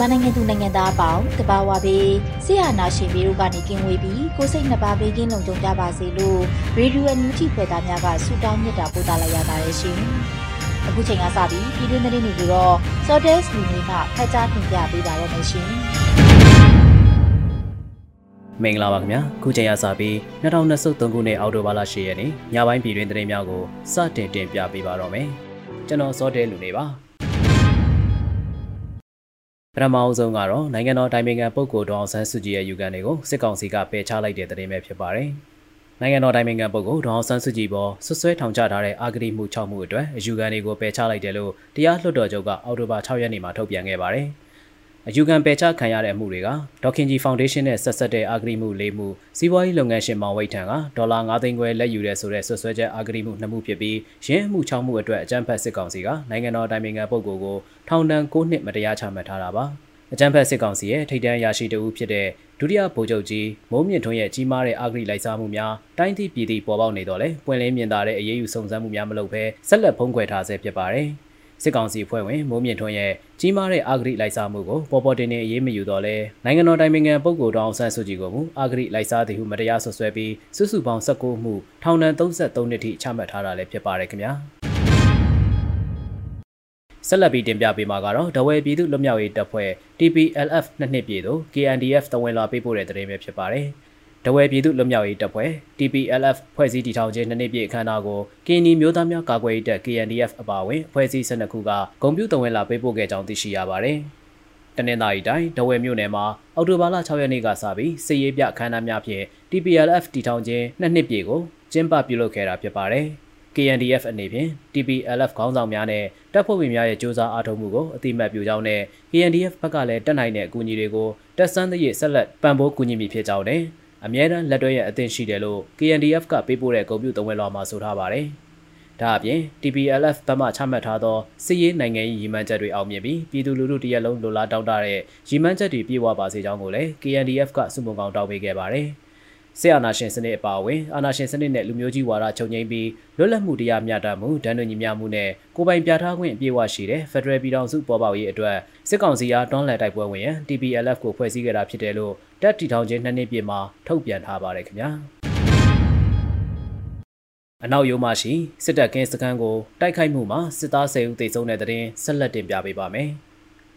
မြန်မာနိုင်ငံသူနိုင်ငံသားအပေါင်းတဘာဝပေးဆရာနာရှင်ပြီးတို့ကနေကင်းဝေးပြီးကိုစိတ်နှစ်ပါးဘေးကင်းလုံခြုံကြပါစေလို့ရေဒီယိုအန်ယူဂျီဖွယ်သားများကဆုတောင်းမြတ်တာပို့သလိုက်ရပါတယ်ရှင်။အခုချိန်ကစပြီးပြည်တွင်းသတင်းတွေကိုတော့ Sordes လူမျိုးကဖတ်ကြားတင်ပြပေးပါရမရှင်။မင်္ဂလာပါခင်ဗျာခုချိန်ရစပြီး2023ခုနှစ်အောက်တိုဘာလ10ရက်နေ့ညပိုင်းပြည်တွင်သတင်းများကိုစတင်တင်ပြပေးပါတော့မယ်ကျွန်တော်စောတဲလူနေပါ ပထမအဆုံးကတော့နိုင်ငံတော်တိုင်ပင်ခံပုဂ္ဂိုလ်ဒေါအောင်ဆန်းစုကြည်ရဲ့ယူကန်တွေကိုစစ်ကောင်စီကပယ်ချလိုက်တဲ့သတင်းပဲဖြစ်ပါတယ်။နိုင်ငံတော်တိုင်ပင်ခံပုဂ္ဂိုလ်ဒေါအောင်ဆန်းစုကြည်ပေါ်ဆွဆွဲထောင်ချထားတဲ့အာဂတိမှု6မှုအတွက်အယူကန်တွေကိုပယ်ချလိုက်တယ်လို့တရားလွှတ်တော်ချုပ်ကအောက်တိုဘာ6ရက်နေ့မှာထုတ်ပြန်ခဲ့ပါတယ်။ အယူခံပယ်ချခံရတဲ့အမှုတွေကဒေါခင်ဂျီဖောင်ဒေးရှင်းနဲ့ဆက်ဆက်တဲ့အာဂရိမှု၄မှုစီးပွားရေးလုပ်ငန်းရှင်မောင်ဝိတ်ထံကဒေါ်လာ9သိန်းခွဲလက်ယူတဲ့ဆိုတဲ့ဆွဆွဲချက်အာဂရိမှု2မှုဖြစ်ပြီးရင်းမှု6မှုအတွက်အကြမ်းဖက်စစ်ကောင်စီကနိုင်ငံတော်တိုင်ပင်ခံပုဂ္ဂိုလ်ကိုထောင်ဒဏ်9နှစ်မတရားချမှတ်ထားတာပါအကြမ်းဖက်စစ်ကောင်စီရဲ့ထိပ်တန်းရာရှိတဦးဖြစ်တဲ့ဒုတိယဗိုလ်ချုပ်ကြီးမိုးမြင့်ထွန်းရဲ့ကြီးမားတဲ့အာဂရိလိုက်စားမှုများတိုင်းသည့်ပြည်သည့်ပေါ်ပေါက်နေတော့လဲပွင့်လင်းမြင်သာတဲ့အရေးယူစုံစမ်းမှုများမလုပ်ဘဲဆက်လက်ဖုံးကွယ်ထားဆဲဖြစ်ပါတယ်။ စစ်ကောင်စီဖွဲ့ဝင်မိုးမြင့်ထွန်းရဲ့ကြီးမားတဲ့အာဂရိလိုက်စားမှုကိုပေါ်ပေါ်တင်တင်အရေးမယူတော့လဲနိုင်ငံတော်တိုင်ပင်ခံပုဂ္ဂိုလ်တော်ဆန်းစုကြည်ကိုမူအာဂရိလိုက်စားသည်ဟုမတရားဆွဆွဲပြီးစုစုပေါင်း19မှုထောင်ဒဏ်33နှစ်ထိချမှတ်ထားတာလည်းဖြစ်ပါတယ်ခင်ဗျာဆက်လက်ပြီးတင်ပြပေးမှာကတော့ဒဝဲပြည်သူ့လွတ်မြောက်ရေးတပ်ဖွဲ့ TPLF နှစ်နှစ်ပြည့်သို့ KNDF တဝန်လာပေးပို့တဲ့သတင်းပဲဖြစ်ပါတယ်။ တဝဲပြည်သူ့လွတ်မြောက်ရေးတပ်ဖွဲ့ TPLF ဖွဲ့စည်းတည်ထောင်ခြင်းနှစ်နှစ်ပြည့်အခမ်းအနားကိုကင်းနီမျိုးသားများကာကွယ်ရေးတပ် KNDF အပါအဝင်ဖွဲ့စည်း12ခုကဂုံပြူတဝင်လာပေးပို့ခဲ့ကြောင်းသိရှိရပါတယ်။တနင်္သာရီတိုင်းတဝဲမြို့နယ်မှာအောက်တိုဘာလ6ရက်နေ့ကစပြီးစစ်ရေးပြအခမ်းအနားများဖြင့် TPLF တည်ထောင်ခြင်းနှစ်နှစ်ပြည့်ကိုကျင်းပပြုလုပ်ခဲ့တာဖြစ်ပါတယ်။ KNDF အနေဖြင့် TPLF ခေါင်းဆောင်များနဲ့တပ်ဖွဲ့ဝင်များရဲ့စ조사အားထုတ်မှုကိုအတိမတ်ပြုကြောင်းနဲ့ KNDF ဘက်ကလည်းတက်နိုင်တဲ့အကူအညီတွေကိုတက်ဆန်းသည့်ဆက်လက်ပံ့ပိုးကူညီမိဖြစ်ကြောင်းနဲ့ အမြဲတမ်းလက်တွဲရအသင့်ရှိတယ်လို့ KNDF ကပေးပို့တဲ့ဂုဏ်ပြုသုံးဝဲလွှာမှာဆိုထားပါတယ်။ဒါအပြင် TPLF ဘက်မှချမှတ်ထားသောစစ်ရေးနိုင်ငံရေးရည်မှန်းချက်တွေအောင်မြင်ပြီးပြည်သူလူထုတရက်လုံးလိုလားတောင်းတတဲ့ရည်မှန်းချက်တွေပြည့်ဝပါစေကြောင်းကိုလည်း KNDF ကစုမုံကောင်တောင်းပေးခဲ့ပါတယ်။ စစ်အာဏာရှင်စနစ်အပါအဝင်အာဏာရှင်စနစ်နဲ့လူမျိုးကြီးဝါဒချုပ်ငြိမ်းပြီးလွတ်လပ်မှုတရားမျှတမှုဒဏ်ညညီမျှမှုနဲ့ကိုပိုင်ပြဋ္ဌာန်းခွင့်အပြည့်အဝရှိတဲ့ Federal ပြည်ထောင်စုပေါ်ပေါက်ရေးအတွက်စစ်ကောင်စီအားတွန်းလှန်တိုက်ပွဲဝင်ရန် TPLF ကိုဖွဲ့စည်းခဲ့တာဖြစ်တယ်လို့တက်တီထောင်ခြင်းနှစ်နှစ်ပြည့်မှာထုတ်ပြန်ထားပါတယ်ခင်ဗျာအနောက်ရိုးမှရှိစစ်တပ်ကင်းစခန်းကိုတိုက်ခိုက်မှုမှာစစ်သား10ဦးသေဆုံးတဲ့တဲ့တင်ဆက်လက်တင်ပြပေးပါမယ်။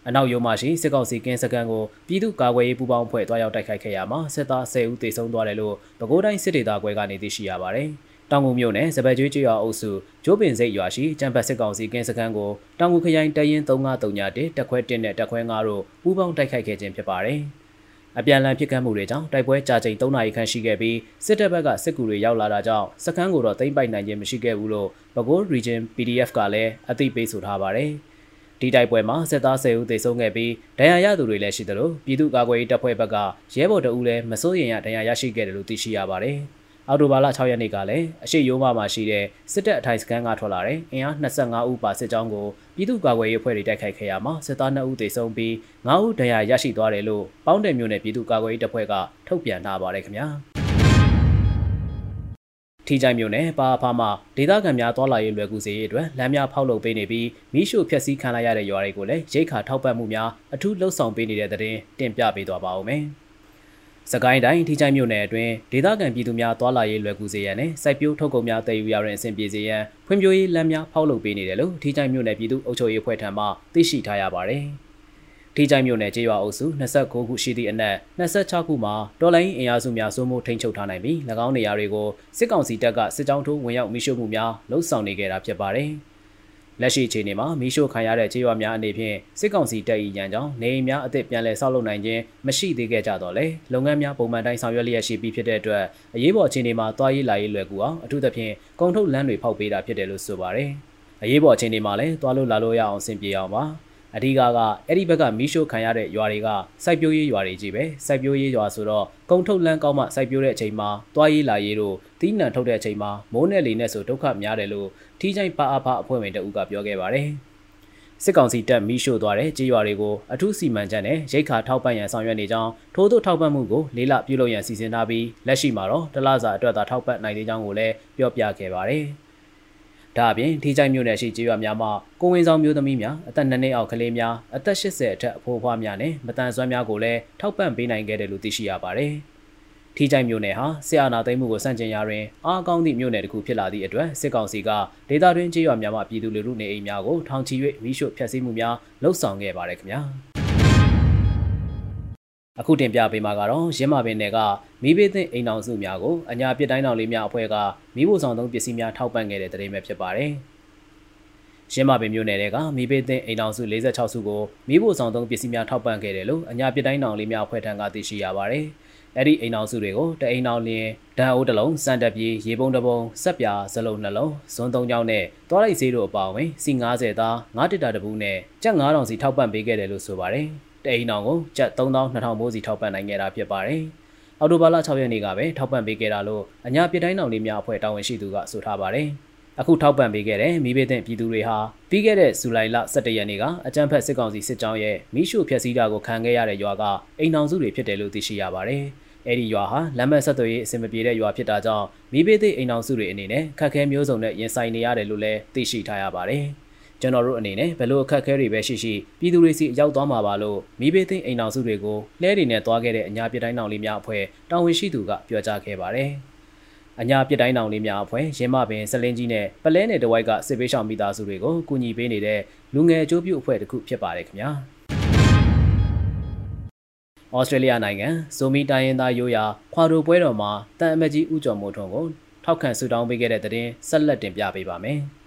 အနောက်ရိုးမှရှိစစ်ကောင်စီကင်းစခန်းကိုပြည်သူ့ကာကွယ်ရေးပူးပေါင်းဖွဲ့တွားရောက်တိုက်ခိုက်ခဲ့ရမှာစစ်သား10ဦးသေဆုံးသွားတယ်လို့ပဲခူးတိုင်းစစ်ဒေသကွဲကနေသိရှိရပါတယ်။တောင်ငူမြို့နယ်စပယ်ကျွေးကျွော်အုပ်စုကျိုးပင်စိတ်ရွာရှိကျန်းဖတ်စစ်ကောင်စီကင်းစခန်းကိုတောင်ငူခရိုင်တရင်3539တက်ခွဲ1နဲ့တက်ခွဲ9တို့ပူးပေါင်းတိုက်ခိုက်ခဲ့ခြင်းဖြစ်ပါတယ်။အပြန်အလှန်ဖြစ်ကမ်းမှုတွေကြောင့်တိုက်ပွဲကြာချိန်3နာရီခန့်ရှိခဲ့ပြီးစစ်တပ်ဘက်ကစစ်ကူတွေရောက်လာတာကြောင့်စခန်းကိုတော့သိမ်းပိုက်နိုင်ခြင်းမရှိခဲ့ဘူးလို့ပဲခူး Region PDF ကလည်းအသိပေးဆိုထားပါတယ်။ ဒီတိုက်ပွဲမှာစစ်သား10ဦးသေဆုံးခဲ့ပြီးဒဏ်ရာရသူတွေလည်းရှိသလိုပြည်သူ့ကာကွယ်ရေးတပ်ဖွဲ့ဘက်ကရဲဘော်တအူးလည်းမစိုးရိမ်ရဒဏ်ရာရရှိခဲ့တယ်လို့သိရှိရပါတယ်။အော်တိုဘာလ6ရက်နေ့ကလည်းအရှိရိုးမမှာရှိတဲ့စစ်တပ်အထိုင်စခန်းကထွက်လာတဲ့အင်အား25ဦးပါစစ်ကြောင်းကိုပြည်သူ့ကာကွယ်ရေးအဖွဲ့တွေတိုက်ခိုက်ခဲ့ရမှာစစ်သား2ဦးသေဆုံးပြီး9ဦးဒဏ်ရာရရှိသွားတယ်လို့ပေါင်းတယ်မျိုးနဲ့ပြည်သူ့ကာကွယ်ရေးတပ်ဖွဲ့ကထုတ်ပြန်ထားပါတယ်ခင်ဗျာ ထီကြိုင်မြို့နယ်ပါဖာမှဒေသခံများတွာလာရေးလွယ်ကူစေရေးအတွက်လမ်းများဖောက်လုပ်ပေးနေပြီးမိရှုဖျက်ဆီးခံလိုက်ရတဲ့ရွာတွေကိုလည်းရိတ်ခါထောက်ပံ့မှုများအထူးလှုပ်ဆောင်ပေးနေတဲ့တဲ့တင်တင်ပြပေးသွားပါဦးမယ်။စကိုင်းတိုင်းထိချိုင်းမြို့နယ်အတွင်းဒေသခံပြည်သူများသွာလာရေးလွယ်ကူစေရန်နဲ့စိုက်ပျိုးထုတ်ကုန်များတည်ယူရတဲ့အဆင်ပြေစေရန်ဖွံ့ဖြိုးရေးလမ်းများဖောက်လုပ်ပေးနေတယ်လို့ထိချိုင်းမြို့နယ်ပြည်သူ့အုပ်ချုပ်ရေးအဖွဲ့ထံမှသိရှိထားရပါတယ်။ ထိချိုင်းမြို့နယ်ကျေးရွာအုပ်စု29ခုရှိသည့်အနက်26ခုမှာတော်လိုင်းအင်အားစုများစိုးမိုးထိန်းချုပ်ထားနိုင်ပြီး၎င်းနေရာတွေကိုစစ်ကောင်စီတပ်ကစစ်ကြောင်းထိုးဝင်ရောက်မိရှုမှုများလှုပ်ဆောင်နေကြတာဖြစ်ပါတယ်။လက်ရှိအခြေအနေမှာမီးရှို့ခံရတဲ့ခြေရွာများအနေဖြင့်စစ်ကောင်စီတပ်၏ရန်ကြောင့်နေအိမ်များအသစ်ပြန်လည်ဆောက်လုပ်နိုင်ခြင်းမရှိသေးခဲ့ကြတော့လေလုပ်ငန်းများပုံမှန်တိုင်းဆောင်ရွက်လျက်ရှိပြီးဖြစ်တဲ့အတွက်အရေးပေါ်အခြေအနေမှာတွားရေးလာရေးလွယ်ကူအောင်အထူးသဖြင့်ကုန်ထုတ်လမ်းတွေဖောက်ပေးတာဖြစ်တယ်လို့ဆိုပါတယ်အရေးပေါ်အခြေအနေမှာလည်းတွားလို့လာလို့ရအောင်ဆင်ပြေအောင်ပါ အဓိကကအဲ့ဒီဘက်ကမီးရှို့ခံရတဲ့ရွာတွေကစိုက်ပျိုးရေးရွာတွေကြီးပဲစိုက်ပျိုးရေးရွာဆိုတော့ကုံထုတ်လန်းကောင်းမှစိုက်ပျိုးတဲ့အချိန်မှာတွားရေးလာရေးတို့တီးနှံထုတ်တဲ့အချိန်မှာမိုးနဲ့လေနဲ့ဆိုဒုက္ခများတယ်လို့ထီးချိုင်းပါအဖအဖွဲ့ဝင်တအူးကပြောခဲ့ပါတယ်စစ်ကောင်စီတပ်မီးရှို့သွားတဲ့ကြေးရွာတွေကိုအထူးစီမံချက်နဲ့ရိတ်ခါထောက်ပံ့ရန်ဆောင်ရွက်နေကြောင်းထို့သို့ထောက်ပံ့မှုကိုလေးလပြုလုပ်ရန်စီစဉ်ထားပြီးလက်ရှိမှာတော့တလစာအတွက်သာထောက်ပံ့နိုင်သေးကြောင်းကိုလည်းပြောပြခဲ့ပါတယ်။ ဒါအပြင်ထိကြိုက်မြို့နယ်ရှိကျေးရွာများမှာကိုဝင်ဆောင်မျိုးသမီးများအသက်2နှစ်အောက်ကလေးများအသက်80အထက်အဖိုးအဖွားများနဲ့မတန်ဆွမ်းများကိုလည်းထောက်ပံ့ပေးနိုင်ခဲ့တယ်လို့သိရှိရပါတယ်။ထိကြိုက်မြို့နယ်ဟာစစ်အာဏာသိမ်းမှုကိုစန့်ကျင်ရာတွင်အားကောင်းသည့်မြို့နယ်တစ်ခုဖြစ်လာသည့်အတွက်စစ်ကောင်စီကဒေသတွင်းကျေးရွာများမှပြည်သူလူထုနေအိမ်များကိုထောင်ချီ၍မိရှို့ဖျက်ဆီးမှုများလှုပ်ဆောင်ခဲ့ပါတယ်ခင်ဗျာ။ အခုတင်ပြပေးမှာကတော့ရင်းမာပင်နယ်ကမိဘသင့်အိမ်အောင်စုများကိုအညာပစ်တိုင်းတော်လေးများအဖွဲ့ကမိဖို့ဆောင်သုံးပစ္စည်းများထောက်ပံ့ခဲ့တဲ့တဲ့ရင်ပဲဖြစ်ပါတယ်။ရင်းမာပင်မြို့နယ်ကမိဘသင့်အိမ်အောင်စု46စုကိုမိဖို့ဆောင်သုံးပစ္စည်းများထောက်ပံ့ခဲ့တယ်လို့အညာပစ်တိုင်းတော်လေးများအဖွဲ့ထံကသိရှိရပါတယ်။အဲ့ဒီအိမ်အောင်စုတွေကိုတအိမ်အောင်လင်းဒန်အိုးတစ်လုံးစံတက်ပြေးရေပုံတစ်ပုံဆက်ပြားစလုံးနှလုံးဇွန်းသုံးချောင်းနဲ့သွားလိုက်ဈေးတို့အပါအဝင်စီ90သား9တစ်တာတပူးနဲ့ကြက်9000စီထောက်ပံ့ပေးခဲ့တယ်လို့ဆိုပါတယ်။ တအိမ်အောင်ကိုကျပ်3200မိုးစီထောက်ပံ့နိုင်ခဲ့တာဖြစ်ပါတယ်။အော်တိုဘာလ6ရက်နေ့ကပဲထောက်ပံ့ပေးခဲ့တာလို့အညာပြည်တိုင်းတော်လေးများအဖွဲ့တာဝန်ရှိသူကဆိုထားပါတယ်။အခုထောက်ပံ့ပေးခဲ့တဲ့မိဘတဲ့ပြည်သူတွေဟာပြီးခဲ့တဲ့ဇူလိုင်လ17ရက်နေ့ကအကြမ်းဖက်စစ်ကောင်စီစစ်ကြောင်းရဲ့မိရှုဖျက်ဆီးတာကိုခံခဲ့ရတဲ့ရွာကအိမ်အောင်စုတွေဖြစ်တယ်လို့သိရှိရပါတယ်။အဲဒီရွာဟာလမ်းမဆက်သွယ်ရေးအဆင်မပြေတဲ့ရွာဖြစ်တာကြောင့်မိဘတဲ့အိမ်အောင်စုတွေအနေနဲ့ခက်ခဲမျိုးစုံနဲ့ရင်ဆိုင်နေရတယ်လို့လည်းသိရှိထားရပါတယ်။ ကျွန်တော်တို့အနေနဲ့ဘယ်လိုအခက်အခဲတွေပဲရှိရှိပြည်သူတွေစီရောက်သွားမှာပါလို့မိဘသိအိမ်အောင်စုတွေကိုလှဲတွေနဲ့တွားခဲ့တဲ့အညာပြတိုင်းတောင်လေးများအဖွဲ့တာဝန်ရှိသူကပြောကြားခဲ့ပါတယ်။အညာပြတိုင်းတောင်လေးများအဖွဲ့ရင်းမပင်စလင်းကြီးနဲ့ပလဲနယ်တဝိုက်ကစစ်ပေးဆောင်မိသားစုတွေကိုကူညီပေးနေတဲ့လူငယ်အကျိုးပြုအဖွဲ့တစ်ခုဖြစ်ပါတယ်ခင်ဗျာ။ဩစတြေးလျနိုင်ငံဇိုမီတိုင်းရင်းသားရိုးရာခွာတိုပွဲတော်မှာတန်အမကြီးဦးကျော်မိုးထွန်းကိုထောက်ခံဆုတောင်းပေးခဲ့တဲ့တဲ့တင်ဆက်လက်တင်ပြပေးပါမယ်။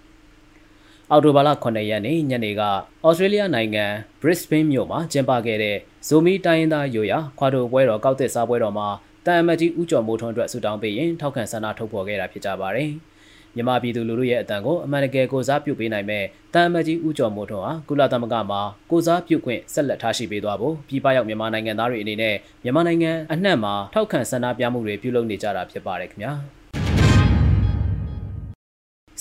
အော်တိုဘာလ9ရက်နေ့ညနေကဩစတြေးလျနိုင်ငံ Brisbane မြို့မှာကျင်းပခဲ့တဲ့ဇိုမီတိုင်းရင်းသားရိုးရာခွာတိုပွဲတော်ကောက်တဲ့စားပွဲတော်မှာတန်အမတ်ကြီးဦးကျော်မိုးထွန်းအတွက်ဆုတောင်းပေးရင်ထောက်ခံဆန္ဒထုတ်ဖော်ခဲ့တာဖြစ်ကြပါတယ်။မြန်မာပြည်သူလူထုရဲ့အတန်ကိုအမှန်တကယ်ကိုစားပြုပေးနိုင်မဲ့တန်အမတ်ကြီးဦးကျော်မိုးထွန်းဟာကုလသမဂ္ဂမှာကိုစားပြုခွင့်ဆက်လက်ထားရှိပေးသွားဖို့ပြည်ပရောက်မြန်မာနိုင်ငံသားတွေအနေနဲ့မြန်မာနိုင်ငံအနှံ့မှာထောက်ခံဆန္ဒပြမှုတွေပြုလုပ်နေကြတာဖြစ်ပါတယ်ခင်ဗျာ။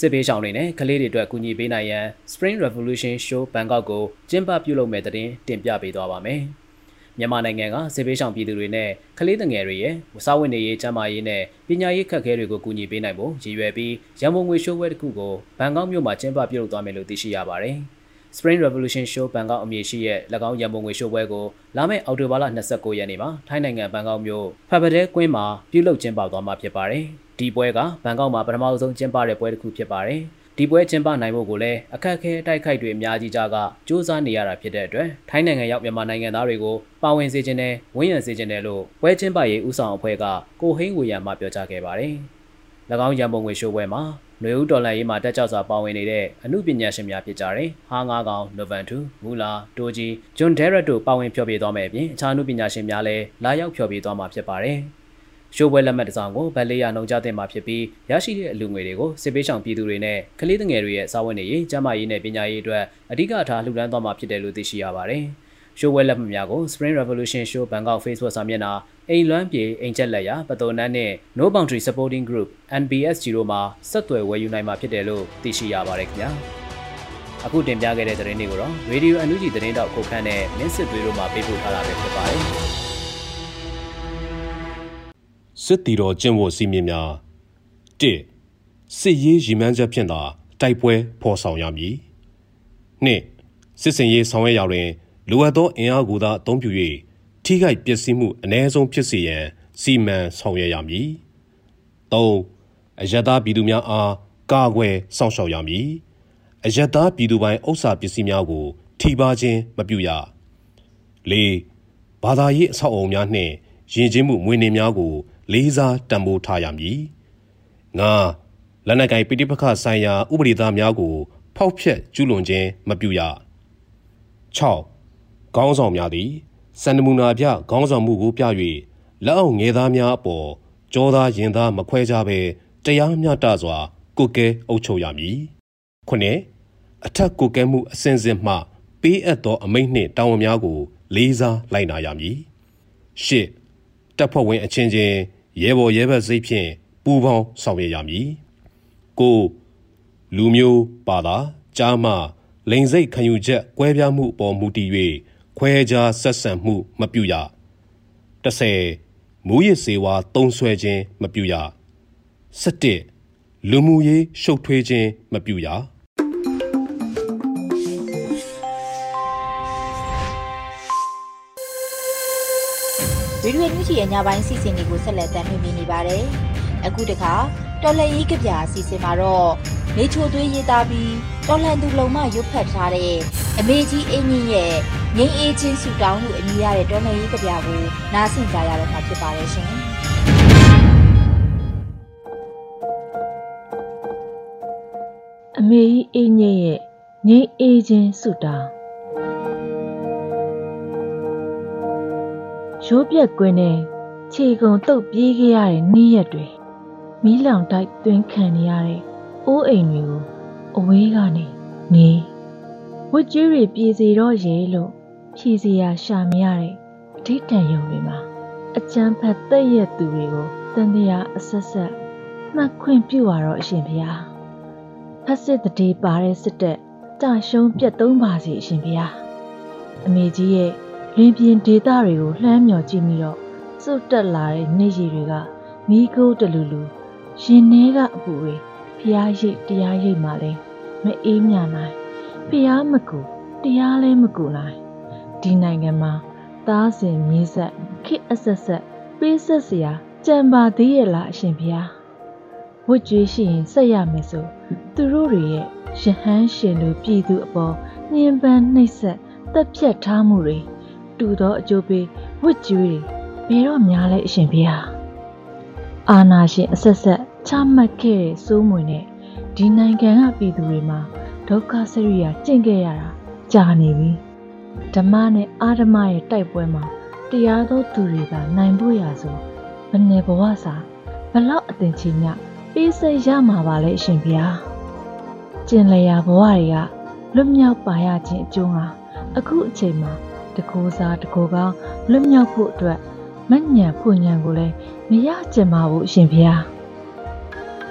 စစ်ပေးရှောင်တွေနဲ့ကလေးတွေအတွက်ကူညီပေးနိုင်ရန် Spring Revolution Show Bangkok ကိုကျင်းပပြုလုပ်မဲ့တဲ့တင်ပြပေးသွားပါမယ်။မြန်မာနိုင်ငံကစစ်ပေးရှောင်ပြည်သူတွေနဲ့ကလေးငယ်တွေရဲ့စားဝတ်နေရေးကျန်းမာရေးနဲ့ပညာရေးခက်ခဲတွေကိုကူညီပေးနိုင်ဖို့ရည်ရွယ်ပြီးရန်ကုန်ငွေရှိုးပွဲတစ်ခုကိုဘန်ကောက်မြို့မှာကျင်းပပြုလုပ်သွားမယ်လို့သိရှိရပါတယ်။ Spring Revolution Show ဘန်ကောက်အမည်ရှိရဲ့၎င်းရန်ပုံငွေရှိုးပွဲကိုလာမယ့်အောက်တိုဘာလ29ရက်နေ့မှာထိုင်းနိုင်ငံဘန်ကောက်မြို့ဖတ်ပတဲကွင်းမှာပြုလုပ်ကျင်းပသွားမှာဖြစ်ပါတယ်။ဒီပွဲကဘန်ကောက်မှာပထမဆုံးကျင်းပတဲ့ပွဲတစ်ခုဖြစ်ပါတယ်။ဒီပွဲကျင်းပနိုင်ဖို့ကိုလည်းအခက်အခဲတိုက်ခိုက်တွေအများကြီးကြားကစူးစမ်းနေရတာဖြစ်တဲ့အတွက်ထိုင်းနိုင်ငံရောက်မြန်မာနိုင်ငံသားတွေကိုပါဝင်စေခြင်းနဲ့ဝန်းရံစေခြင်းနဲ့လို့ပွဲကျင်းပရေးဥဆောင်အဖွဲ့ကကိုဟိန်းဝေယံမှပြောကြားခဲ့ပါတယ်။၎င်းရန်ပုံငွေရှိုးပွဲမှာ နွေဦးဒေါ်လာရေးမှာတက်ကြွစွာပါဝင်နေတဲ့အမှုပညာရှင်များဖြစ်ကြတဲ့ဟာငါးကောင်နိုဗန်တူမူလာတိုဂျီဂျွန်ဒဲရက်တို့ပါဝင်ဖျော်ဖြေသွားမယ်အပြင်အခြားအမှုပညာရှင်များလည်းလာရောက်ဖျော်ဖြေသွားမှာဖြစ်ပါတယ်။ရှိုးပွဲလက်မှတ်တစ်စောင်ကိုဗတ်လေးရနှုံကြတဲ့မှာဖြစ်ပြီးရရှိတဲ့အလူငွေတွေကိုစစ်ပေးဆောင်ပြည်သူတွေနဲ့ကလေးငယ်တွေရဲ့စာဝန်နေရေးကျန်းမာရေးနဲ့ပညာရေးအတွက်အဓိကထားလှူဒါန်းသွားမှာဖြစ်တယ်လို့သိရှိရပါတယ်။ ရှိုးပွဲလက်မှတ်များကို Spring Revolution Show Bangkok Facebook စာမျက်နှာအိမ်လွမ်းပြေအိမ်ချက်လက်ရပတော်နန်းနဲ့ No Boundary Supporting Group NBSG တို့မှာဆက်သွယ်ဝယ်ယူနိုင်မှာဖြစ်တယ်လို့သိရှိရပါတယ်ခင်ဗျာ။အခုတင်ပြခဲ့တဲ့သတင်းတွေကိုတော့ Radio NUG သတင်းတော့ခုခန့်နဲ့မင်းစစ်သွေးတို့မှပေးပို့ထားတာပဲဖြစ်ပါတယ်။စစ်တီတော်ကျင့်ဝတ်စည်းမျဉ်းများ၁စစ်ရေးရည်မှန်းချက်ဖြင့်သာတိုက်ပွဲဖော်ဆောင်ရမည်၂စစ်စင်ရေးဆောင်ရွက်ရာတွင် လိုအပ်သောအင်အားကိုသာအသုံးပြု၍ထိခိုက်ပျက်စီးမှုအ ਨੇ ဆုံးဖြစ်စေရန်စီမံဆောင်ရွက်ရမည်၃အယက်သားပြည်သူများအားကာကွယ်စောင့်ရှောက်ရမည်အယက်သားပြည်သူပိုင်းဥစ္စာပစ္စည်းများကို ထိပါခြင်းမပြုရ၄ဘာသာရေးအဆောက်အအုံများနှင့်ယဉ်ကျေးမှုမွေးနေ့များကို လေးစားတံမိုးထားရမည်၅လက်နက်ကိုင်ပိဋိပက္ခဆိုင်ရာ ဥပဒေသားများကို ဖောက်ဖျက်ကျူးလွန်ခြင်းမပြုရ6 ခေါင်းဆောင်များသည်စန္ဒမူနာပြခေါင်းဆောင်မှုကိုပြ၍လက်အောက်ငယ်သားများအပေါ်ကြောသားရင်သားမခွဲကြဘဲတရားမျှတစွာကိုကဲအုပ်ချုပ်ရမည်ခုနှစ်အထက်ကိုကဲမှုအစဉ်စဉ်မှ ပေးအပ်သောအမိန့်နှင့်တာဝန်များကို လေးစားလိုက်နာရမည်ရှစ်တပ်ဖွဲ့ဝင်အချင်းချင်းရဲဘော်ရဲဘက်စိတ်ဖြင့်ပူးပေါင်းဆောင်ရွက်ရမည်ကိုလူမျိုးပါတာကြားမှလိန်စိတ်ခံယူချက်ကွဲပြားမှုအပေါ်မူတည်၍ ခွဲခြားဆက်ဆံမှုမပြုရ30မူရစ်စေဝါတုံးဆွဲခြင်းမပြုရ17လူမှုရေးရှုပ်ထွေးခြင်းမပြုရဗီဒီယိုညွှန်ချီရဲ့ညပိုင်းစီစဉ်တွေကိုဆက်လက်တင်ပြနေပါတယ်။အခုတခါတော်လှန်ရေးကြပြအစီအစဉ်မှာတော့နေချိုသွေးရေးသားပြီးတော်လှန်သူလုံမရုပ်ဖတ်ထားတဲ့ အမေကြီးအင်းကြီးရဲ့ငိမ့်အေးချင်းဆူတောင်းမှုအမည်ရတဲ့တော်လှန်ရေးကြပြကိုနားဆင်ကြရတော့မှာဖြစ်ပါတယ်ရှင်။အမေကြီးအေးညက်ရဲ့ငိမ့်အေးချင်းဆူတောင်းရိုးပြက်ကွင်းနဲ့ခြေကုံတုပ်ပြေးခဲ့ရတဲ့နေ့ရက်တွေမီးလောင်တိုက်သွင်းခံနေရတဲ့အိုးအိမ်တွေကိုအဝေးကနေနေ ဝတ်ကျွေးတွေပြေစီတော့ရေလို့ဖြီစီယာရှာမရတဲ့အထိတန်ယုံတွေမှာအကျန်းဖတ်တဲ့ရက်သူတွေကိုတန်တရားအဆက်ဆက်မှတ်ခွင့်ပြုရတော့အရှင်ဘုရားဖက်စစ်တည်းပါတဲ့စစ်တပ်ကြာရှုံးပြတ်သုံးပါစီအရှင်ဘုရားအမေကြီးရဲ့လင်းပြင်းဒေတာတွေကိုလှမ်းမြော်ကြည့်ပြီးတော့စွတ်တက်လာတဲ့နေရည်တွေကမီးခိုးတလူလူရင်ထဲကအပူတွေဖျားရိတ်တရားရိတ်မှလည်းမအေးမြနိုင် ဖျားမကူတရားလည်းမကူနိုင်ဒီနိုင်ငံမှာသားစဉ်မြေးဆက်ခေအဆက်ဆက်ပေးဆက်စရာကြံပါသေးရဲ့လားအရှင်ဘုရားဝတ်ကြွေးရှိရင်ဆက်ရမယ်ဆိုသူတို့တွေရဲ့ရဟန်းရှင်လူပြည်သူအပေါ်ညှဉ်းပန်းနှိပ်စက်တပ်ဖြတ်ထားမှုတွေတူသောအကျိုးပေးဝတ်ကြွေးတွေဘယ်တော့များလဲအရှင်ဖေဟာအာနာရှင်အဆက်ဆက်ချမှတ်ခဲ့တဲ့စိုးမွေနဲ့ဒီနိုင်ငံကပြည်သူတွေမှာ ဒုက္ခစရိယာကျင့်ခဲ့ရတာကြာနေပြီဓမ္မနဲ့အာဓမ္မရဲ့တိုက်ပွဲမှာတရားသောသူတွေကနိုင်ဖို့ရဆိုဘယ်နယ်ဘဝစာဘလောက်အသင်ချင်ညပေးစိတ်ရမှာပါလဲအရှင်ဖေဟာကျင်လျာဘဝတွေကလွတ်မြောက်ပါရခြင်းအကျိုးဟာအခုအချိန်မှာတကိုးစားတကိုးကောင်းလွတ်မြောက်ဖို့အတွက်မညံဖွညံကိုလည်းမရကျင်ပါဘူးအရှင်ဘုရား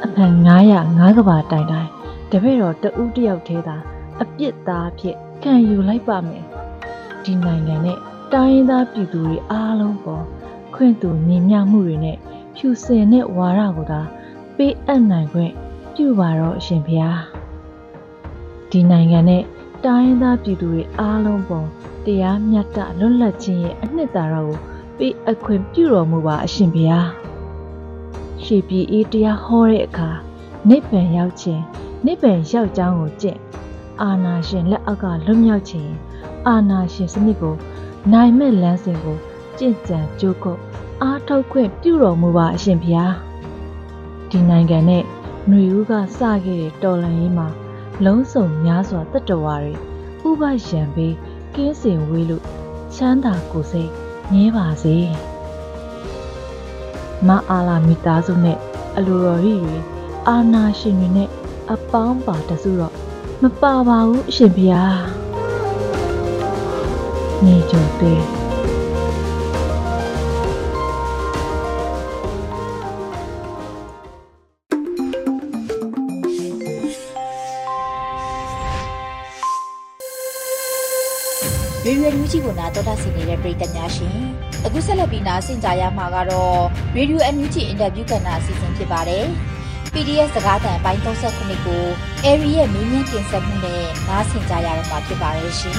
အဖန်900ငါးကဘာတိုင်တိုင်တ ပည့်တော်တဦးတယောက်သေးတာအပြစ်သားဖြစ်ခံယူလိုက်ပါမယ်ဒီနိုင်ငံနဲ့တိုင်းရင်းသားပြည်သူတွေအားလုံးပေါ်ခွင့်သူညီမျှမှုတွေနဲ့ဖြူစင်တဲ့ဝါရကိုသာပေးအပ်နိုင်ခွင့်ပြုပါတော့အရှင်ဘုရားဒီနိုင်ငံနဲ့တိုင်းရင်းသားပြည်သူတွေအားလုံးပေါ်တရားမြတ်တလွတ်လပ်ခြင်းရဲ့အနှစ်သာရကိုပေးအခွင့်ပြုတော်မူပါအရှင်ဘုရားရှေပြည်အေးတရားဟောတဲ့အခါနိဗ္ဗာန်ရောက်ခြင်း နိဗ္ဗာန်ရောက်ကြောင်းကိုကြင့်အာနာရှင်လက်အောက်ကလွတ်မြောက်ခြင်းအာနာရှင်စနစ်ကိုနိုင်မဲ့လမ်းစဉ်ကိုကြင့်ကြံကြိုးကုပ်အားထုတ်ခွင့်ပြုတော်မူပါအရှင်ဘုရားဒီနိုင်ငံနဲ့ຫນွေဦးကစခဲ့တဲ့တော်လန်ရေးမှာလုံးစုံများစွာတတ္တဝါတွေဥပယံပေးကင်းစင်ဝေးလို့ချမ်းသာကိုယ်စိတ်ငြဲပါစေမအာလာမိသားစုနဲ့အလိုတော်ရီတွေအာနာရှင်တွေနဲ့ အပေါင်းပါတစုတော့မပါပါဘူးအရှင်ဘုရားနေကြသေးရွေရွေလူကြီးကိုနာတော်တာဆင်နေတဲ့ပြည်သက်များရှင်အခုဆက်လက်ပြီးနာဆင်ကြရမှာကတော့ Radio NUG အင်တာဗျူးကဏ္ဍအစီအစဉ်ဖြစ်ပါတယ် PDF စကားသံအပိုင်း39ကို Airy ရဲ့မင်းမြန်းတင်ဆက်မှုနဲ့နားဆင်ကြရတော့မှာဖြစ်ပါတယ်ရှင်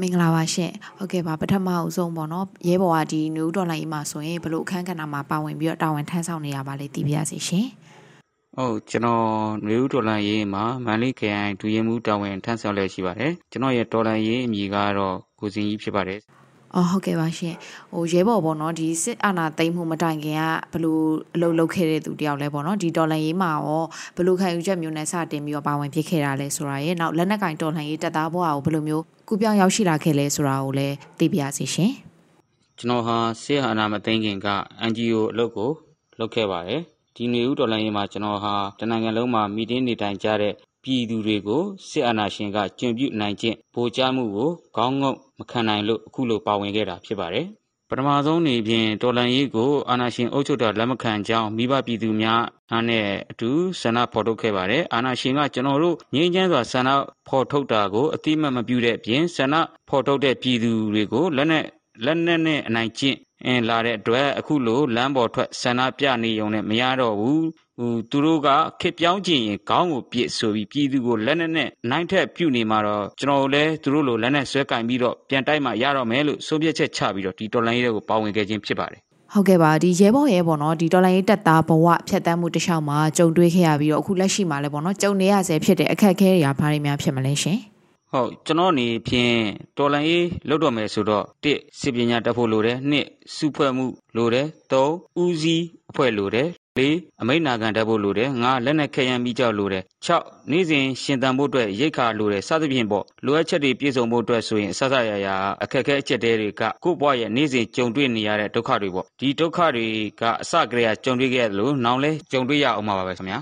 မင်္ဂလာပါရှင်ဟုတ်ကဲ့ပါပထမအဆုံးပေါ့နော်ရဲဘော်ကဒီနယူးဒေါ်လာကြီးမှာဆိုရင်ဘလို့အခန်းကဏ္ဍမှာပါဝင်ပြီးတော့တာဝန်ထမ်းဆောင်နေရပါလေတည်ပြရစီရှင်ဟုတ်ကျွန်တော်နယူးဒေါ်လာရေးမှာမန်လေးခရိုင်ဒူရင်မှုတာဝန်ထမ်းဆောင်လျက်ရှိပါတယ်ကျွန်တော်ရဲ့ဒေါ်လာရေးအမည်ကတော့ကိုစင်ကြီးဖြစ်ပါတယ် အော်ဟုတ်ကဲ့ပါရှင်ဟိုရဲဘော်ပေါ့နော်ဒီစစ်အာဏာသိမ်းမှုမတိုင်ခင်ကဘလို့အလုပ်လုပ်ခဲ့တဲ့သူတယောက်လဲပေါ့နော်ဒီတော်လန်ရေးမှာရောဘလို့ခံယူချက်မျိုးနဲ့စတင်ပြီးတော့ပါဝင်ဖြစ်ခဲ့တာလဲဆိုတာရဲ့နောက်လက်နက်ကင်တော်လန်ရေးတပ်သားဘဝကိုဘလို့မျိုးကုပြောင်းရောက်ရှိလာခဲ့လဲဆိုတာကိုလည်းသိပြရစီရှင်ကျွန်တော်ဟာစစ်အာဏာမသိမ်းခင်က NGO အလုပ်ကိုလုပ်ခဲ့ပါတယ်ဒီနေဦးတော်လိုင်းရေးမှာကျွန်တော်ဟာတနိုင်ငံလုံးမှာမီတင်းနေတိုင်ကြတဲ့ ပြည်သူတွေကိုစစ်အာဏာရှင်ကကျင့်ပြုနိုင်ခြင်းပိုကြားမှုကိုခေါင်းငုံမခံနိုင်လို့အခုလိုပါဝင်ခဲ့တာဖြစ်ပါတယ်။ပထမဆုံးနေဖြင့်တော်လန်ရေးကိုအာဏာရှင်အုပ်ချုပ်တာလက်မခံကြောင်းမိဘပြည်သူများအားနဲ့အတူဆန္ဒဖော်ထုတ်ခဲ့ပါတယ်။အာဏာရှင်ကကျွန်တော်တို့ငြိမ်းချမ်းစွာဆန္ဒဖော်ထုတ်တာကိုအတိမတ်မပြုတဲ့အပြင်ဆန္ဒဖော်ထုတ်တဲ့ပြည်သူတွေကိုလက်နက်လက်နက်နဲ့အနိုင်ကျင့်အင်းလာတဲ့အတွက်အခုလိုလမ်းပေါ်ထွက်ဆန္ဒပြနေုံနဲ့မရတော့ဘူး ဟိုသူတို့ကခစ်ပြောင်းကျင်ရင်ခေါင်းကိုပြစ်ဆိုပြီးပြည်သူကိုလက်နက်နဲ့နိုင်ထက်ပြုတ်နေမှာတော့ကျွန်တော်လည်းသူတို့လိုလက်နက်ဆွဲကင်ပြီးတော့ပြန်တိုက်မှရတော့မယ်လို့ဆုံးဖြတ်ချက်ချပြီးတော့ဒီတော်လိုင်းရေးကိုပါဝင်ခဲ့ခြင်းဖြစ်ပါတယ်ဟုတ်ကဲ့ပါဒီရဲဘော်ရဲပေါ့နော်ဒီတော်လိုင်းရေးတက်သားဘဝဖြတ်တန်းမှုတစ်လျှောက်မှာကြုံတွေ့ခဲ့ရပြီးတော့အခုလက်ရှိမှာလည်းပေါ့နော်ကြုံနေရဆဲဖြစ်တဲ့အခက်အခဲတွေဘာတွေများဖြစ်မလဲရှင်ဟုတ်ကျွန်တော်အနေဖြင့်တော်လန်ရေးလုပ်တော့မယ်ဆိုတော့တစ်စစ်ပညာတက်ဖို့လိုတယ်နှစ်စုဖွဲ့မှုလိုတယ်သုံးဦးစီးအဖွဲ့လိုတယ် ၄အမိတ်နာခံတက်ဖို့လိုတယ်၅လက်နက်ခဲယမ်းမိကြောက်လိုတယ်၆နေ့စဉ်ရှင်သန်ဖို့အတွက်ရိတ်ခါလိုတယ်စသဖြင့်ပေါ့လိုအပ်ချက်တွေပြည့်စုံဖို့အတွက်ဆိုရင်ဆဆရရအခက်အခဲအချက်တွေကကိုယ့်ဘဝရဲ့နေ့စဉ်ကြုံတွေ့နေရတဲ့ဒုက္ခတွေပေါ့ဒီဒုက္ခတွေကအစကတည်းကကြုံတွေ့ခဲ့ရလို့နောင်လဲကြုံတွေ့ရအောင်ပါပဲခင်ဗျာ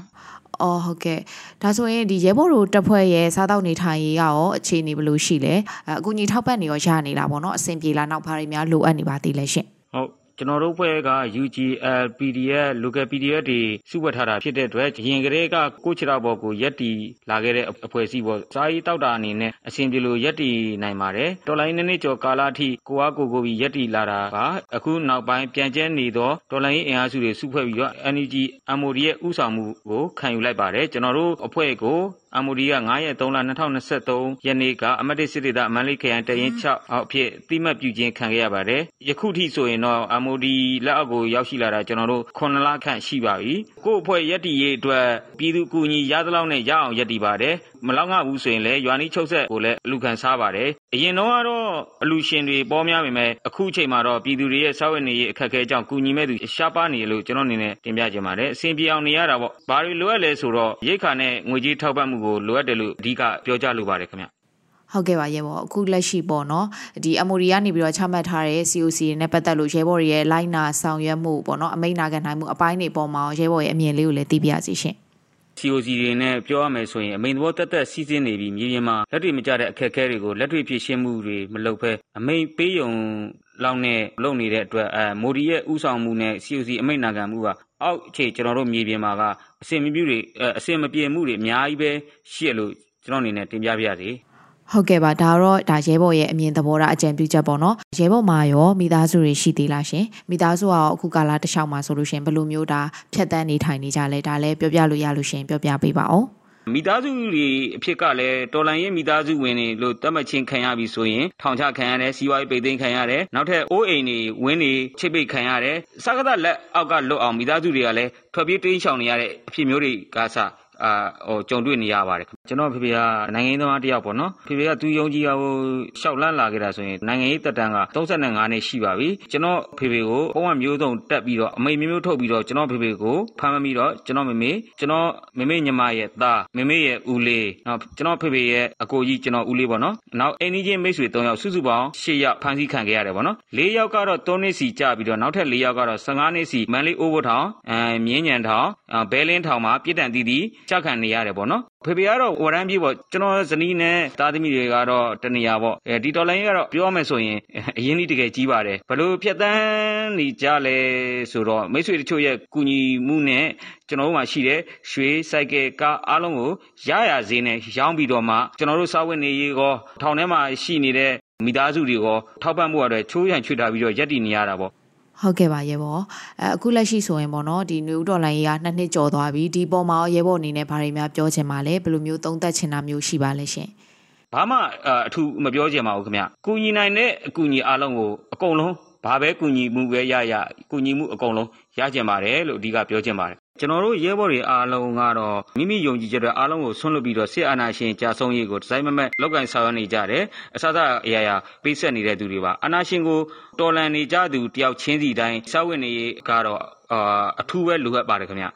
အော်ဟုတ်ကဲ့ဒါဆိုရင်ဒီရဲဘော်တို့တပ်ဖွဲ့ရဲ့စားတောက်နေထိုင်ရေးကရောအခြေအနေဘယ်လိုရှိလဲအကူအညီထောက်ပံ့နေရောရနေလားပေါ့နော်အဆင်ပြေလားနောက်ဘာတွေများလိုအပ်နေပါသေးလဲရှင်ဟုတ် ကျွန်တော်တို့ဘက်က UGL PDF local PDF တွေစုဝတ်ထားတာဖြစ်တဲ့အတွက်ရင်ကလေးက ကိုချရာဘော်ကိုရက်တီလာခဲ့တဲ့အဖွဲ့အစည်းပေါ့ စာရေးတောက်တာအနေနဲ့အစဉ်ပြေလို့ရက်တီနိုင်ပါတယ် တော်လိုင်းနှစ်နှစ်ကျော်ကာလအထိ ကိုအားကိုကိုပြီးရက်တီလာတာကအခုနောက်ပိုင်း ပြန်ကျဲနေသော တော်လိုင်းအင်အားစုတွေ စုဖွဲ့ပြီးတော့ NUG MOD ရဲ့ဥဆောင်မှုကို ခံယူလိုက်ပါတယ် ကျွန်တော်တို့အဖွဲ့ကို MOD က9ရက်3လ2023ရက်နေ့က အမတ်တစ်စစ်ဒေသ မန္တလေးခရိုင်တရင်6အောက်အဖြစ်တိမှတ်ပြုခြင်း ခံခဲ့ရပါတယ် ယခုထိဆိုရင်တော့ MOD လက်အောက်ကို ရောက်ရှိလာတာ ကျွန်တော်တို့9လခန့် ရှိပါပြီ ကို့အဖွဲ့ရက်တီရေးအတွက် ပြည်သူကူညီ ရသလောက်နဲ့ ရအောင်ရက်တီပါတယ်မလောက်ငှဘူးဆိုရင်လည်းရွာနီးချုပ်ဆက်ကိုလည်းအလူခံစားပါတယ်အရင်တော့ကတော့အလူရှင်တွေပေါ်များပေမဲ့အခုချိန်မှာတော့ပြည်သူတွေရဲ့စာဝတ်နေရေးအခက်အခဲကြောင့်ကူညီမဲ့သူရှားပါနေလို့ကျွန်တော်အနေနဲ့တင်ပြချင်ပါတယ်အဆင်ပြေအောင်နေရတာပေါ့ဘာတွေလိုအပ်လဲဆိုတော့ရိတ်ခါနဲ့ငွေကြေးထောက်ပံ့မှုကိုလိုအပ်တယ်လို့အဓိကပြောကြားလိုပါတယ်ခင်ဗျဟုတ်ကဲ့ပါရဲဘော်အခုလက်ရှိပေါ့နော်ဒီ MOD ကနေပြီးတော့ချမှတ်ထားတဲ့ COC တွေနဲ့ပတ်သက်လို့ရဲဘော်ရဲ့လိုက်နာဆောင်ရွက်မှုပေါ့နော်အမိန့်နာခံနိုင်မှုအပိုင်းတွေပေါ်မှာရဲဘော်ရဲ့အမြင်လေးကိုလည်းသိပြရစီရှင် COC တွေနဲ့ပြောရမယ်ဆိုရင်အမိန်သဘောတက်တက်စီးစင်းနေပြီးမြေပြင်မှာလက်တွေ့မကျတဲ့အခက်အခဲတွေကိုလက်တွေ့ဖြေရှင်းမှုတွေမလုပ်ဘဲအမိန်ပေးယုံလောက်နဲ့လုပ်နေတဲ့အတွက်အဲမိုဒီရဲ့ဥဆောင်မှုနဲ့ COC အမိန့်နာခံမှုကအောက်ခြေကျွန်တော်တို့မြေပြင်မှာကအစင်မပြူတွေအစင်မပြေမှုတွေအများကြီးပဲရှိရလို့ကျွန်တော်အနေနဲ့တင်ပြပြရစီ ဟုတ်ကဲ့ပါဒါတော့ဒါရဲဘော်ရဲ့အမြင်သဘောထားအကြံပြုချက်ပေါ့နော်ရဲဘော်မှာရောမိသားစုတွေရှိသေးလားရှင်မိသားစုကရောအခုကာလတစ်လျှောက်မှာဆိုလို့ရှင်ဘယ်လိုမျိုးဒါဖြတ်တန်းနေထိုင်နေကြလဲဒါလည်းပြောပြလို့ရလို့ရှင်ပြောပြပေးပါအောင်မိသားစုတွေအဖြစ်ကလည်းတော်လန်ရဲ့မိသားစုဝင်တွေလို့တတ်မှတ်ချင်းခံရပြီဆိုရင်ထောင်ချခံရတယ်စီးပွားရေးပိတ်သိမ်းခံရတယ်နောက်ထပ်အိုးအိမ်တွေဝင်းတွေချိတ်ပိတ်ခံရတယ်စကားသလက်အောက်ကလွတ်အောင်မိသားစုတွေကလည်းထွက်ပြေးတိမ်းရှောင်နေရတဲ့အဖြစ်မျိုးတွေကစ အာဟိုကြုံတွေ့နေရပါတယ်ကျွန်တော်ဖေဖေကနိုင်ငံရေးသမားတယောက်ပေါ့နော်ဖေဖေကသူယုံကြည်ဟိုရှောက်လန့်လာခဲ့တာဆိုရင်နိုင်ငံရေးတက်တန်းက35နှစ်ရှိပါပြီကျွန်တော်ဖေဖေကိုပုံမှန်မျိုးစုံတက်ပြီးတော့အမိမျိုးမျိုးထုတ်ပြီးတော့ကျွန်တော်ဖေဖေကိုဖမ်းမပြီးတော့ကျွန်တော်မေမေကျွန်တော်မေမေညီမရဲ့သားမေမေရဲ့ဦးလေးနောက်ကျွန်တော်ဖေဖေရဲ့အကိုကြီးကျွန်တော်ဦးလေးပေါ့နော်နောက်အိမ်ကြီးချင်းမိတ်ဆွေ3ယောက်စုစုပေါင်း10ယောက်ဖမ်းဆီးခံခဲ့ရတယ်ပေါ့နော်4ယောက်ကတော့3နှစ်စီကြာပြီးတော့နောက်ထပ်4ယောက်ကတော့15နှစ်စီမန်လေးအိုးဘထောင်အဲမြင်းညံထောင်ဘဲလင်းထောင်မှာပြစ်ဒဏ်တည်တည်ချခံနေရတယ်ပေါ့နော်ဖေဖေကတော့ဝရမ်းပြေးပေါ့ကျွန်တော်ဇနီးနဲ့သားသမီးတွေကတော့တနေရာပေါ့အဲဒီတော်လိုင်းကတော့ပြောမယ်ဆိုရင်အရင်ကြီးတကယ်ကြီးပါတယ်ဘလို့ဖြတ်တန်းနေကြလဲဆိုတော့မိတ်ဆွေတချို့ရဲ့ကူညီမှုနဲ့ကျွန်တော်တို့မှာရှိတဲ့ရွှေစိုက်ကယ်ကားအားလုံးကိုရရဈေးနဲ့ရောင်းပြီးတော့မှကျွန်တော်တို့စာဝတ်နေရေးကောထောင်ထဲမှာရှိနေတဲ့မိသားစုတွေရောထောက်ပံ့မှုရတဲ့ချိုးရန်ချွေထားပြီးတော့ရက်တည်နေရတာပေါ့ ဟုတ်ကဲ့ပါရဲဘော်အဲအခုလက်ရှိဆိုရင်ပေါ့နော်ဒီနယူးဒေါ်လာကြီးကနှစ်နှစ်ကျော်သွားပြီဒီပေါ်မှာရဲဘော်အနေနဲ့ဘာတွေများပြောချင်ပါလဲဘယ်လိုမျိုးသုံးသပ်ချင်တာမျိုးရှိပါလဲရှင်ဘာမှအထူးမပြောချင်ပါဘူးခင်ဗျ။ကူညီနိုင်တဲ့အကူအညီအားလုံးကိုအကုန်လုံးဘာပဲကူညီမှုပဲရရကူညီမှုအကုန်လုံးရကျင်ပါတယ်လို့အဓိကပြောချင်ပါတယ် ကျွန်တော်တို့ရဲဘော်တွေအားလုံးကတော့မိမိယုံကြည်ချက်တွေအားလုံးကိုဆွန့်လွတ်ပြီးတော့စစ်အာဏာရှင်ကြာဆုံးရေးကိုဒီဇိုင်းမမက်လောက်ကင်ဆောင်ရွက်နေကြတယ်အစစအရာရာပေးဆက်နေတဲ့သူတွေပါအာဏာရှင်ကိုတော်လန်နေကြသူတယောက်ချင်းစီတိုင်းစောက်ဝင်နေကတော့အာအထူးပဲလိုအပ်ပါတယ်ခင်ဗျ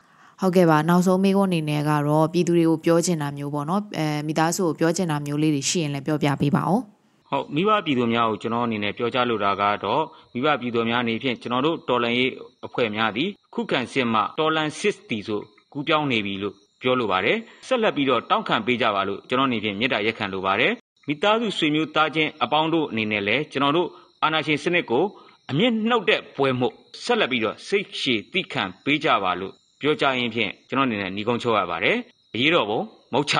ဟုတ်ကဲ့ပါနောက်ဆုံးမိကုန်းအနေနဲ့ကတော့ပြည်သူတွေကိုပြောချင်တာမျိုးပေါ့နော်အဲမိသားစုကိုပြောချင်တာမျိုးလေးတွေရှိရင်လည်းပြောပြပေးပါဦး ဟုတ်မိဘပြည်သူများကိုကျွန်တော်အနေနဲ့ပြောကြားလိုတာကတော့မိဘပြည်သူများအနေဖြင့်ကျွန်တော်တို့တော်လန်ရေးအဖွဲ့များသည်ခုခံစစ်မှတော်လန်စစ်တီဆိုကူးပြောင်းနေပြီလို့ပြောလိုပါတယ်ဆက်လက်ပြီးတော့တောင်းခံပေးကြပါလို့ကျွန်တော်အနေဖြင့်မေတ္တာရက်ခံလိုပါတယ်မိသားစုဆွေမျိုးသားချင်းအပေါင်းတို့အနေနဲ့လည်းကျွန်တော်တို့အာဏာရှင်စနစ်ကိုအမြင့်နှုတ်တဲ့ပွဲမှုဆက်လက်ပြီးတော့စိတ်ရှည်တိခံပေးကြပါလို့ပြောကြရင်ဖြင့်ကျွန်တော်အနေနဲ့ညီကုန်းချုပ်ရပါတယ်အရေးတော်ပုံမုတ်ချ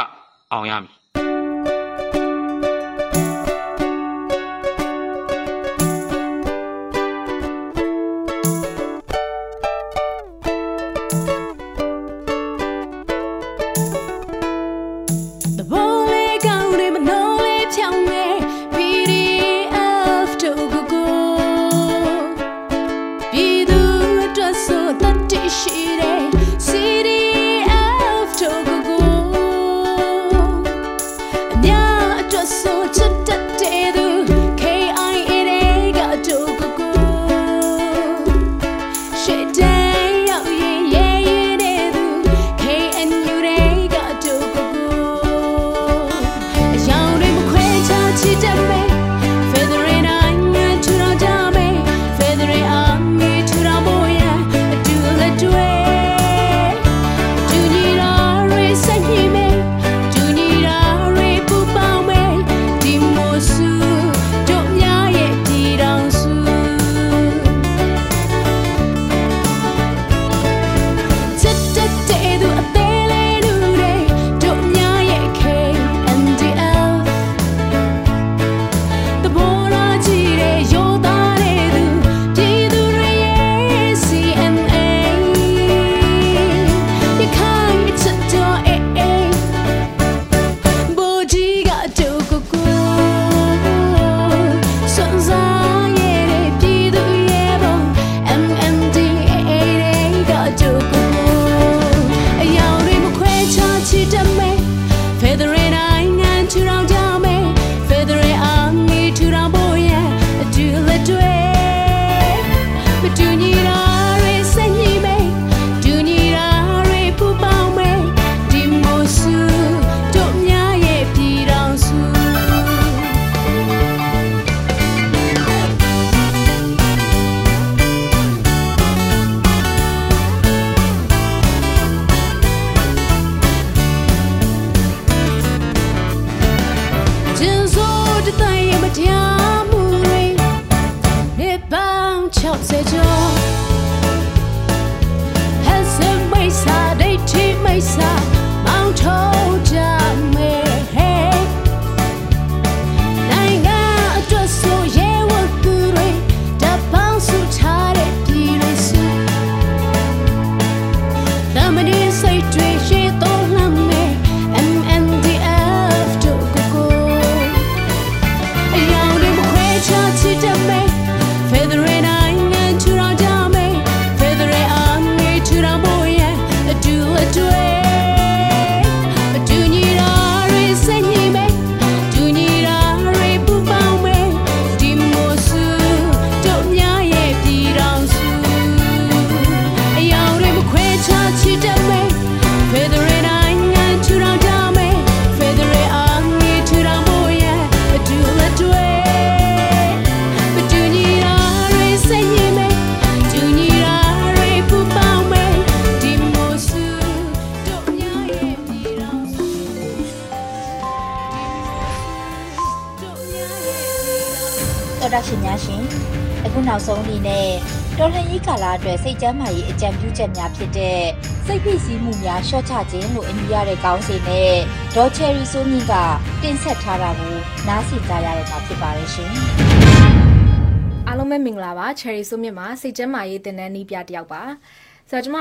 အောင်ရမည် ရေးကာလအတွက်စိတ်ကျန်းမာရေးအကြံပြုချက်များဖြစ်တဲ့စိတ်ဖိစီးမှုများရှော့ချခြင်းလို့အမည်ရတဲ့ကောင်းစဉ်နဲ့ဒေါ်ချယ်ရီဆိုမြင့်ကတင်ဆက်ထားတာကိုနားဆင်ကြရတဲ့မှာဖြစ်ပါတယ်ရှင်အားလုံးပဲမင်္ဂလာပါ Cherry ဆိုမြင့်မှာစိတ်ကျန်းမာရေးတင်တဲ့နီးပြတယောက်ပါ ဆိုတော့ကျွန်မ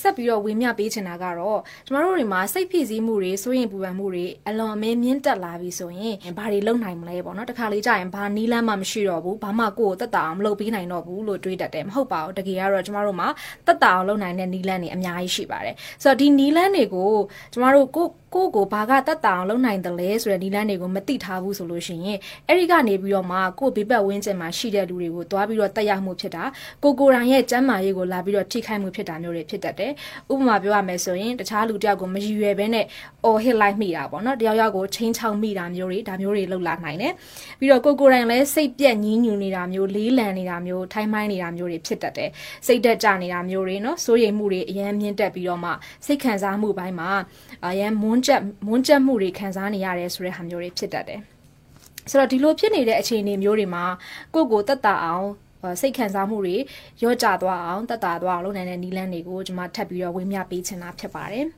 ဆက်ပြီးတော့ဝေမျှပေးချင်တာကတော့ကျွန်တော်တို့တွေမှာစိတ်ဖြစ်စည်းမှုတွေစိုးရင်ပူပန်မှုတွေအလွန်အမင်းမြင့်တက်လာပြီဆိုရင်ဘာတွေလုပ်နိုင်မလဲပေါ့နော်တခါလေကြာရင်ဘာနီးလန်းမှမရှိတော့ဘူးဘာမှကိုယ်ကိုတက်တာအောင်မလုပ်ပေးနိုင်တော့ဘူးလို့တွေးတတ်တယ်မဟုတ်ပါဘူးတကယ်ကတော့ကျွန်တော်တို့မှာတက်တာအောင်လုပ်နိုင်တဲ့နီးလန်းတွေအများကြီးရှိပါတယ်ဆိုတော့ဒီနီးလန်းတွေကိုကျွန်တော်တို့ကို ကိုကိုဘာကတက်တာအောင်လုပ်နိုင်တယ်လဲဆိုတဲ့နီလန်းတွေကိုမသိထားဘူးဆိုလို့ရှိရင်အဲ့ဒီကနေပြီးတော့မှကိုဘေးပတ်ဝန်းကျင်မှာရှိတဲ့လူတွေကိုတွားပြီးတော့တက်ရောက်မှုဖြစ်တာကိုကိုရိုင်းရဲ့ကျမ်းမာရေးကိုလာပြီးတော့ထိခိုက်မှုဖြစ်တာမျိုးတွေဖြစ်တတ်တယ်ဥပမာပြောရမယ်ဆိုရင်တခြားလူတယောက်ကိုမရည်ရွယ်ဘဲနဲ့အော်ဟစ်လိုက်မိတာပေါ့နော်တယောက်ယောက်ကိုချင်းချောက်မိတာမျိုးတွေဒါမျိုးတွေလောက်လာနိုင်တယ်ပြီးတော့ကိုကိုရိုင်းလည်းစိတ်ပြက်ညင်းညူနေတာမျိုးလေးလံနေတာမျိုးထိုင်းမိုင်းနေတာမျိုးတွေဖြစ်တတ်တယ်စိတ်တက်ကြနေတာမျိုးတွေနော်စိုးရိမ်မှုတွေအရင်မြင့်တက်ပြီးတော့မှစိတ်ခံစားမှုပိုင်းမှာအရင်မွန်းကျက်မွန်းကျက်မှုတွေခံစားနေရတယ်ဆိုတဲ့ဟာမျိုးတွေဖြစ်တတ်တယ်ဆိုတော့ဒီလိုဖြစ်နေတဲ့အခြေအနေမျိုးတွေမှာကိုယ့်ကိုတက်တာအောင်စိတ်ခံစားမှုတွေရော့ကျသွားအောင်တက်တာသွားအောင်လုပ်နိုင်တဲ့နည်းလမ်းတွေကိုကျွန်မထပ်ပြီးတော့ဝေမျှပေးချင်တာဖြစ်ပါတယ်။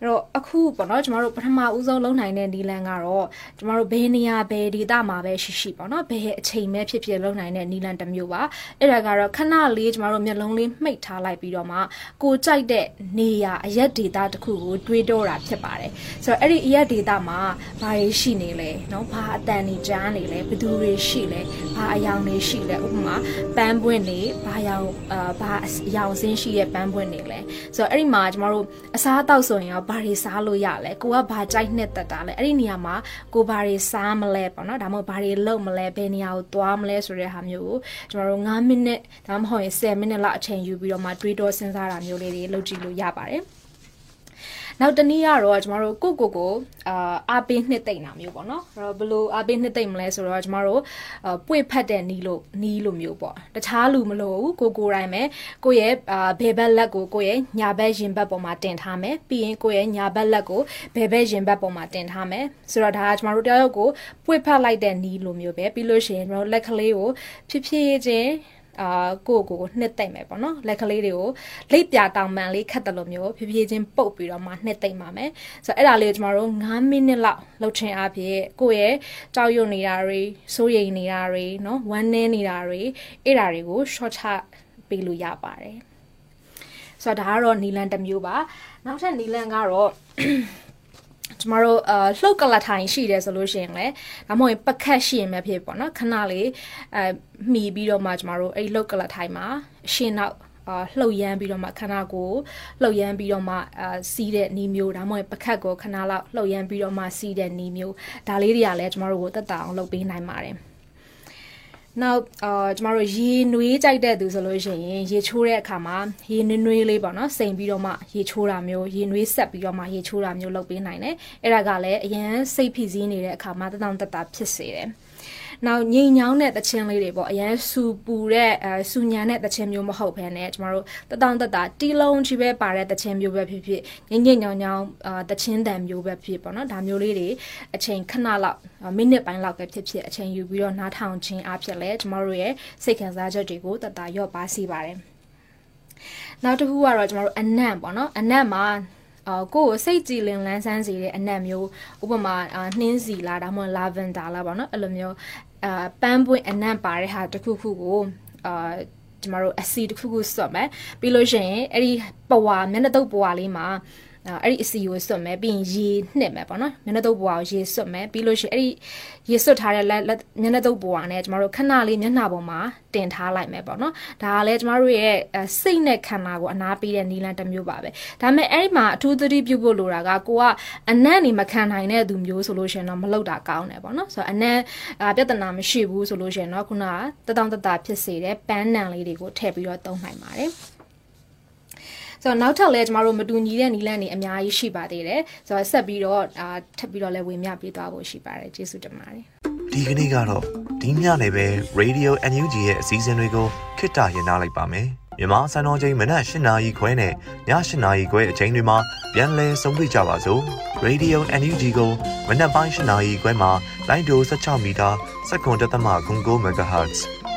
အဲ့တော့အခုပေါ့နော်ကျမတို့ပထမဦးဆုံးလုံနိုင်တဲ့နီလန်ကတော့ကျမတို့ဘယ်နေရာဘယ်ဒေသမှာပဲရှိရှိပေါ့နော်ဘယ်အချိန်ပဲဖြစ်ဖြစ်လုံနိုင်တဲ့နီလန်တစ်မျိုးပါအဲ့ဒါကတော့ခဏလေးကျမတို့မျက်လုံးလေးမှိတ်ထားလိုက်ပြီးတော့မှကိုကြိုက်တဲ့နေရာအရက်ဒေသတစ်ခုကိုတွေးတော့တာဖြစ်ပါတယ်ဆိုတော့အဲ့ဒီအရက်ဒေသမှာဘာတွေရှိနေလဲနော်ဘာအတန်တွေကြားနေလဲဘယ်သူတွေရှိလဲဘာအယောင်တွေရှိလဲဥပမာပန်းပွင့်တွေဘာယောင်အာဘာအယောင်စင်းရှိတဲ့ပန်းပွင့်တွေလဲဆိုတော့အဲ့ဒီမှာကျမတို့အစားအသောက်ဆိုရင်ရောဘာတွေစားလို့ရလဲကိုကဘာကြိုက်နှစ်သက်တာလဲအဲ့ဒီနေရာမှာကိုဘာတွေစားမလဲပေါ့နော်ဒါမှမဟုတ်ဘာတွေလုပ်မလဲဘယ်နေရာကိုသွားမလဲဆိုတဲ့ဟာမျိုးကိုကျွန်တော်တို့9မိနစ်ဒါမှမဟုတ်ရင်10မိနစ်လောက်အချိန်ယူပြီးတော့မှတွေးတောစဉ်းစားတာမျိုးလေးတွေလုပ်ကြည့်လို့ရပါတယ် နောက်တနည်းကတော့ကျမတို့ကိုကိုကိုအာအားပေးနှစ်သိမ့်တာမျိုးပေါ့နော်အဲ့တော့ဘလို့အားပေးနှစ်သိမ့်မလဲဆိုတော့ကျမတို့ပွေဖတ်တဲ့နီးလို့နီးလို့မျိုးပေါ့တခြားလူမလို့ဘူးကိုကိုတိုင်းပဲကိုရဲ့အာဘယ်ဘက်လက်ကိုကိုရဲ့ညာဘက်ရင်ဘက်ပေါ်မှာတင်ထားမယ်ပြီးရင်ကိုရဲ့ညာဘက်လက်ကိုဘယ်ဘက်ရင်ဘက်ပေါ်မှာတင်ထားမယ်ဆိုတော့ဒါကကျမတို့တယောက်ကိုပွေဖတ်လိုက်တဲ့နီးလို့မျိုးပဲပြီးလို့ရှိရင်ကျမတို့လက်ကလေးကိုဖြည်းဖြည်းချင်း အာကိုကိုကိုနှစ်သိမ့်မယ်ပေါ့နော်လက်ကလေးတွေကိုလိပ်ပြတောင်ပန်လေးခတ်တယ်လို့မျိုးဖြည်းဖြည်းချင်းပုတ်ပြီးတော့မှနှစ်သိမ့်ပါမယ်ဆိုတော့အဲ့ဒါလေးကိုကျမတို့9မိနစ်လောက်လှုပ်ချင်အားဖြင့်ကိုရဲ့ကြောက်ရွံ့နေတာတွေစိုးရိမ်နေတာတွေနော်ဝမ်းနည်းနေတာတွေအဲ့ဒါတွေကို short ချပေးလို့ရပါတယ်ဆိုတော့ဒါကတော့နီလန်တစ်မျိုးပါနောက်ထပ်နီလန်ကတော့ ကျမတို့အလှုပ်ကလထိုင်ရှိတယ်ဆိုလို့ရှိရင်လည်းဒါမှမဟုတ်ပကတ်ရှိရင်ပဲဖြစ်ပေါ့နော်ခဏလေးအဲမှီပြီးတော့မှကျမတို့အဲ့လှုပ်ကလထိုင်မှာအရှင်းနောက်အာလှုပ်ရမ်းပြီးတော့မှခဏကိုလှုပ်ရမ်းပြီးတော့မှအာစီးတဲ့နီးမျိုးဒါမှမဟုတ်ပကတ်ကိုခဏလောက်လှုပ်ရမ်းပြီးတော့မှစီးတဲ့နီးမျိုးဒါလေးတွေကလည်းကျမတို့ကိုတက်တာအောင်လုပ်ပေးနိုင်ပါတယ် နောက်အာကျမတို့ရေနွေးကြိုက်တဲ့သူဆိုလို့ရှိရင်ရေချိုးတဲ့အခါမှာရေနွေးနွေးလေးပေါ့နော်စိန်ပြီးတော့မှရေချိုးတာမျိုးရေနွေးဆက်ပြီးတော့မှရေချိုးတာမျိုးလုပ်ပေးနိုင်တယ်အဲ့ဒါကလည်းအရန်စိတ်ဖိစီးနေတဲ့အခါမှာတတောင်တတာဖြစ်စေတယ် နောက်ငိမ်ညောင်းတဲ့တခြင်းလေးတွေပေါ့အရန်စူပူတဲ့အဲစူညံတဲ့တခြင်းမျိုးမဟုတ်ဘဲနဲ့ကျမတို့တတောင်တတာတီလုံးချီပဲပါတဲ့တခြင်းမျိုးပဲဖြစ်ဖြစ်ငိမ့်ငိမ့်ညောင်းညောင်းအာတခြင်းတန်မျိုးပဲဖြစ်ပေါ့နော်ဒါမျိုးလေးတွေအချိန်ခဏလောက်မိနစ်ပိုင်းလောက်ပဲဖြစ်ဖြစ်အချိန်ယူပြီးတော့နားထောင်ခြင်းအဖြစ်လဲကျမတို့ရဲ့စိတ်ခံစားချက်တွေကိုတတာရော့ပါစေပါတယ်နောက်တစ်ခုကတော့ကျမတို့အနံ့ပေါ့နော်အနံ့မှာအာကိုကိုစိတ်ကြည်လင်လန်းဆန်းစေတဲ့အနံ့မျိုးဥပမာနှင်းစီလားဒါမှမဟုတ်လာဗန်ဒါလားပေါ့နော်အဲ့လိုမျိုး အာပန်းပွင့်အနံ့ပါတဲ့ဟာတစ်ခုခုကိုအာကျမတို့အစီတစ်ခုခုစွတ်မယ်ပြီးလို့ရှိရင်အဲ့ဒီပဝါမျက်နှာတုပ်ပဝါလေးမှာ အဲ့ဒီအစီကိုစွတ်မယ်ပြီးရင်ရေနှစ်မယ်ပေါ့နော်မျက်နှာတုပ်ပွားကိုရေစွတ်မယ်ပြီးလို့ရှိရင်အဲ့ဒီရေစွတ်ထားတဲ့လက်မျက်နှာတုပ်ပွားနဲ့ကျမတို့ခဏလေးမျက်နှာပေါ်မှာတင်ထားလိုက်မယ်ပေါ့နော်ဒါကလည်းကျမတို့ရဲ့စိတ်နဲ့ခန္ဓာကိုအနာပေးတဲ့နီလန်တစ်မျိုးပါပဲဒါပေမဲ့အဲ့ဒီမှာအထူးသတိပြုဖို့လိုတာကကိုကအနံ့နေမခံနိုင်တဲ့သူမျိုးဆိုလို့ရှိရင်တော့မလုပ်တာကောင်းတယ်ပေါ့နော်ဆိုတော့အနံ့ပြဿနာမရှိဘူးဆိုလို့ရှိရင်တော့ခုနကတတောင်တတာဖြစ်စေတဲ့ပန်းနံလေးတွေကိုထည့်ပြီးတော့သုံးနိုင်ပါတယ် ဆိုတော့နောက်ထပ်လည်းကျမတို့မတူညီတဲ့နီလန်းတွေအများကြီးရှိပါသေးတယ်ဆိုတော့ဆက်ပြီးတော့အာထပ်ပြီးတော့လည်းဝင်မြပေးသွားဖို့ရှိပါတယ်ကျေးဇူးတင်ပါတယ်ဒီကနေ့ကတော့ဒီညနေပဲ Radio NUG ရဲ့အစည်းအဝေးကိုခਿੱတရနာလိုက်ပါမယ်မြန်မာစံတော်ချိန်မနက်၈နာရီခွဲနဲ့ည၈နာရီခွဲအချိန်တွေမှာပြန်လည်ဆုံးဖြတ်ကြပါစို့ Radio NUG ကိုမနက်ပိုင်း၈နာရီခွဲမှာလိုင်းဒို16မီတာစက္ကန့်တသမ9 MHz